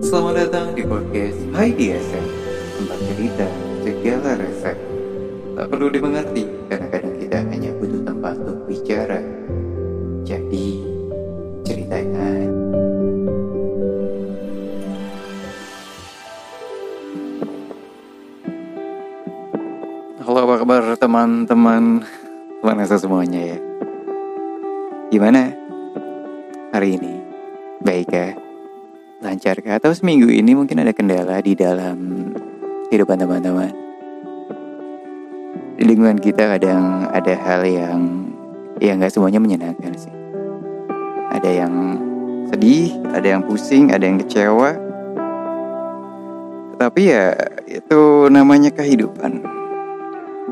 Selamat datang di podcast Hai DSM Tempat cerita segala resep Tak perlu dimengerti Karena kadang kita hanya butuh tempat untuk bicara. Jadi ceritakan Halo apa kabar teman-teman? Teman asa semuanya ya? Gimana hari ini? Baik ya? Lancar kah? Atau seminggu ini mungkin ada kendala di dalam kehidupan teman-teman? Di lingkungan kita kadang ada hal yang ya nggak semuanya menyenangkan sih. Ada yang sedih, ada yang pusing, ada yang kecewa. Tapi ya itu namanya kehidupan.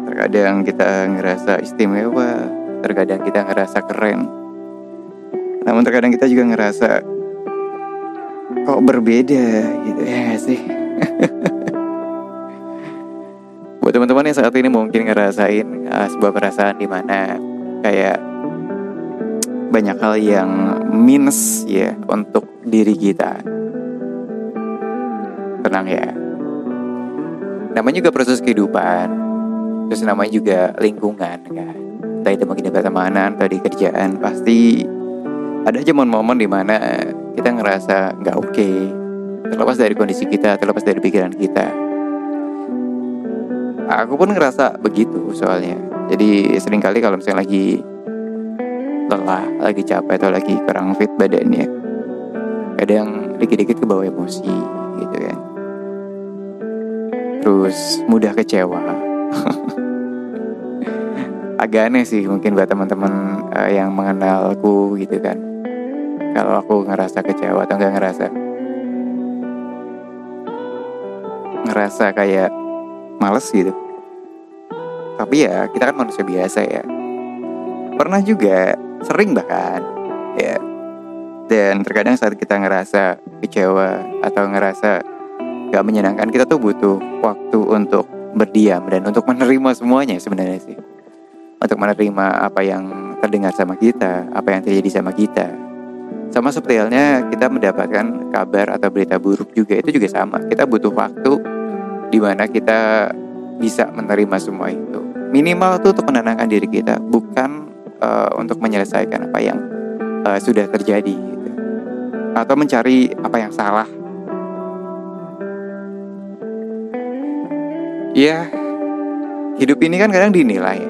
Terkadang kita ngerasa istimewa, terkadang kita ngerasa keren. Namun terkadang kita juga ngerasa kok berbeda gitu ya sih? Buat teman-teman yang saat ini mungkin ngerasain uh, sebuah perasaan di mana kayak banyak hal yang minus ya untuk diri kita. Tenang ya. Namanya juga proses kehidupan terus namanya juga lingkungan kan? Entah itu mungkin di pertemanan atau di kerjaan pasti ada aja momen-momen di mana kita ngerasa nggak oke okay, terlepas dari kondisi kita terlepas dari pikiran kita. Aku pun ngerasa begitu soalnya. Jadi sering kali kalau misalnya lagi lelah lagi capek atau lagi kurang fit badannya kadang dikit-dikit ke bawah emosi gitu kan. Terus mudah kecewa. Agak aneh sih mungkin buat teman-teman uh, yang mengenalku gitu kan kalau aku ngerasa kecewa atau nggak ngerasa. Ngerasa kayak males gitu. Tapi ya kita kan manusia biasa ya. Pernah juga sering bahkan ya. Dan terkadang saat kita ngerasa kecewa atau ngerasa gak menyenangkan kita tuh butuh waktu untuk berdiam dan untuk menerima semuanya sebenarnya sih. Untuk menerima apa yang terdengar sama kita apa yang terjadi sama kita sama seperti halnya kita mendapatkan kabar atau berita buruk juga itu juga sama. Kita butuh waktu di mana kita bisa menerima semua itu. Minimal itu untuk menenangkan diri kita, bukan uh, untuk menyelesaikan apa yang uh, sudah terjadi gitu. Atau mencari apa yang salah. Ya, hidup ini kan kadang dinilai.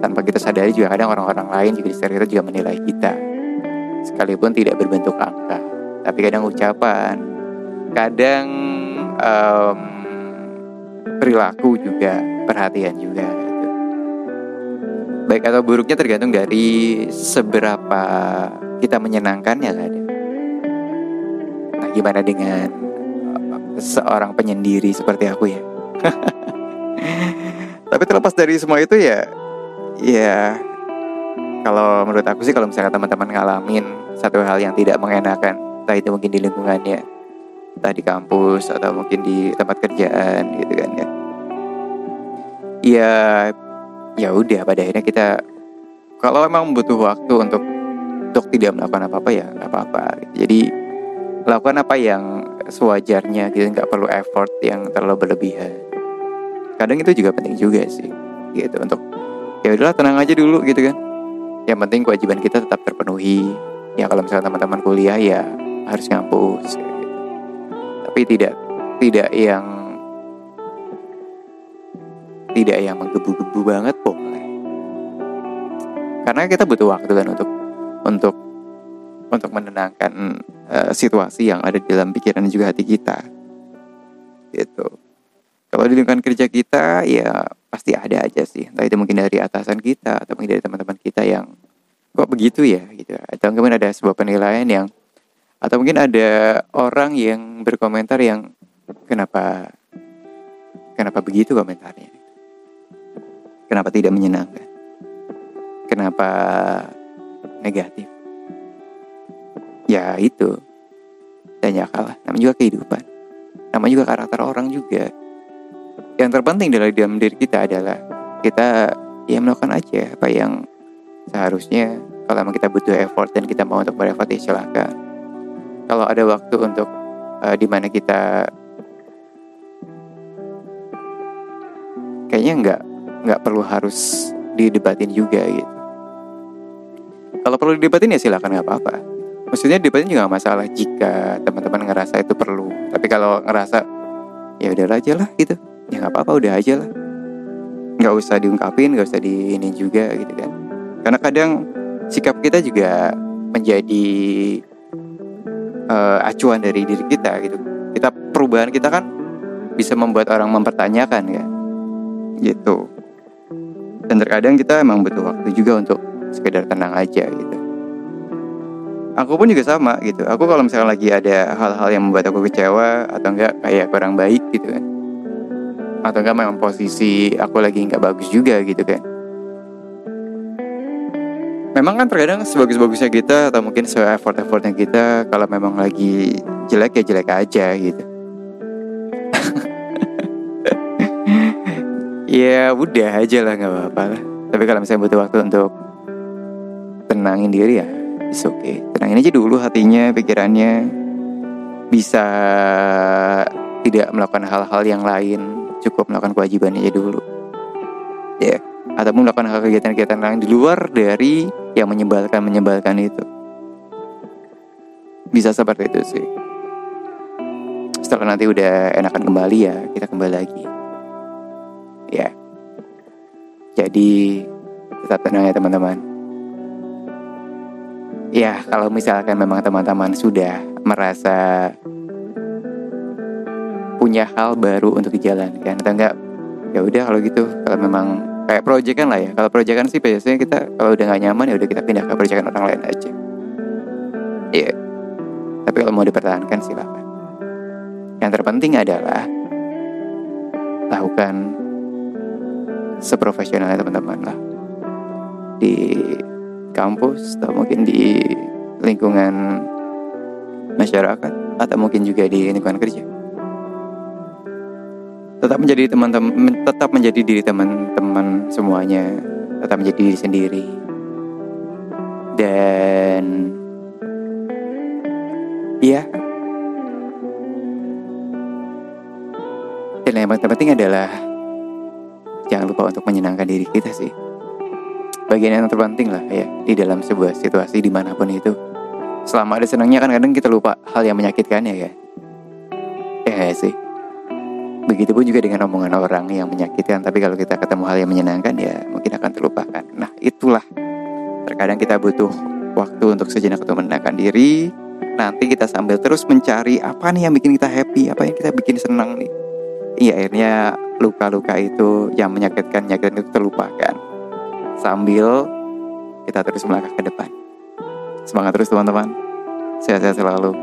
Tanpa kita sadari juga kadang orang-orang lain juga di sekitar kita juga menilai kita sekalipun tidak berbentuk angka, tapi kadang ucapan, kadang um, perilaku juga, perhatian juga. Gitu. Baik atau buruknya tergantung dari seberapa kita menyenangkannya ada. Nah, gimana dengan seorang penyendiri seperti aku ya? tapi terlepas dari semua itu ya, ya kalau menurut aku sih kalau misalnya teman-teman ngalamin satu hal yang tidak mengenakan. Entah itu mungkin di lingkungannya entah di kampus atau mungkin di tempat kerjaan gitu kan ya. Ya ya udah pada akhirnya kita kalau emang butuh waktu untuk untuk tidak melakukan apa-apa ya nggak apa-apa. Gitu. jadi lakukan apa yang sewajarnya gitu. Nggak perlu effort yang terlalu berlebihan. Kadang itu juga penting juga sih gitu. Untuk ya udahlah tenang aja dulu gitu kan. Yang penting kewajiban kita tetap terpenuhi ya kalau misalnya teman-teman kuliah ya harus ngampus gitu. tapi tidak tidak yang tidak yang menggebu-gebu banget boleh. Karena kita butuh waktu kan untuk untuk untuk menenangkan uh, situasi yang ada di dalam pikiran juga hati kita. Gitu. Kalau di lingkungan kerja kita ya pasti ada aja sih. Entah itu mungkin dari atasan kita atau mungkin dari teman-teman kita yang kok begitu ya gitu. Atau mungkin ada sebuah penilaian yang atau mungkin ada orang yang berkomentar yang kenapa kenapa begitu komentarnya? Kenapa tidak menyenangkan? Kenapa negatif? Ya itu. Dan ya kalah. Namanya juga kehidupan. Namanya juga karakter orang juga. Yang terpenting dalam dalam diri kita adalah kita ya melakukan aja apa yang seharusnya kalau emang kita butuh effort dan kita mau untuk bereffort ya silahkan kalau ada waktu untuk uh, di mana kita kayaknya nggak nggak perlu harus didebatin juga gitu. Kalau perlu didebatin ya silakan nggak apa-apa. Maksudnya debatin juga gak masalah jika teman-teman ngerasa itu perlu. Tapi kalau ngerasa ya udah aja lah gitu. Ya nggak apa-apa udah aja lah. Nggak usah diungkapin nggak usah di ini juga gitu kan karena kadang sikap kita juga menjadi uh, acuan dari diri kita gitu. Kita perubahan kita kan bisa membuat orang mempertanyakan ya. Gitu. Dan terkadang kita emang butuh waktu juga untuk sekedar tenang aja gitu. Aku pun juga sama gitu. Aku kalau misalnya lagi ada hal-hal yang membuat aku kecewa atau enggak kayak kurang baik gitu kan. Atau enggak memang posisi aku lagi nggak bagus juga gitu kan memang kan terkadang sebagus-bagusnya kita atau mungkin se effort effortnya kita kalau memang lagi jelek ya jelek aja gitu. Ya udah aja lah nggak apa-apa lah. Tapi kalau misalnya butuh waktu untuk tenangin diri ya oke okay. Tenangin aja dulu hatinya pikirannya. Bisa tidak melakukan hal-hal yang lain cukup melakukan kewajiban aja dulu. Ya yeah. ataupun melakukan hal kegiatan-kegiatan lain di luar dari yang menyebalkan menyebalkan itu. Bisa seperti itu sih. Setelah nanti udah enakan kembali ya kita kembali lagi. Ya. Jadi tetap tenang ya teman-teman. Ya kalau misalkan memang teman-teman sudah merasa punya hal baru untuk dijalankan atau enggak ya udah kalau gitu. Kalau memang kayak proyekan lah ya. Kalau proyekan sih biasanya kita kalau udah nggak nyaman ya udah kita pindah ke proyekan orang lain aja. Iya. Yeah. tapi kalau mau dipertahankan silakan. Yang terpenting adalah lakukan seprofesionalnya teman-teman lah. Di kampus atau mungkin di lingkungan masyarakat atau mungkin juga di lingkungan kerja tetap menjadi teman-teman tetap menjadi diri teman-teman semuanya. Tetap menjadi diri sendiri. Dan iya. Dan yang penting adalah jangan lupa untuk menyenangkan diri kita sih. Bagian yang terpenting lah ya di dalam sebuah situasi di mana pun itu. Selama ada senangnya kan kadang kita lupa hal yang menyakitkan ya kan ya sih Begitupun juga dengan omongan orang yang menyakitkan, tapi kalau kita ketemu hal yang menyenangkan ya mungkin akan terlupakan. Nah itulah terkadang kita butuh waktu untuk sejenak untuk menenangkan diri. Nanti kita sambil terus mencari apa nih yang bikin kita happy, apa yang kita bikin senang nih. Iya akhirnya luka-luka itu yang menyakitkan, menyakitkan itu terlupakan. Sambil kita terus melangkah ke depan. Semangat terus teman-teman. Sehat-sehat selalu.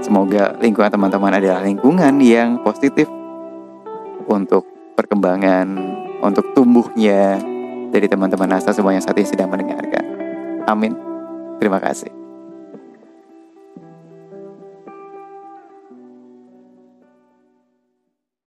Semoga lingkungan teman-teman adalah lingkungan yang positif untuk perkembangan, untuk tumbuhnya dari teman-teman NASA semuanya saat ini sedang mendengarkan. Amin. Terima kasih.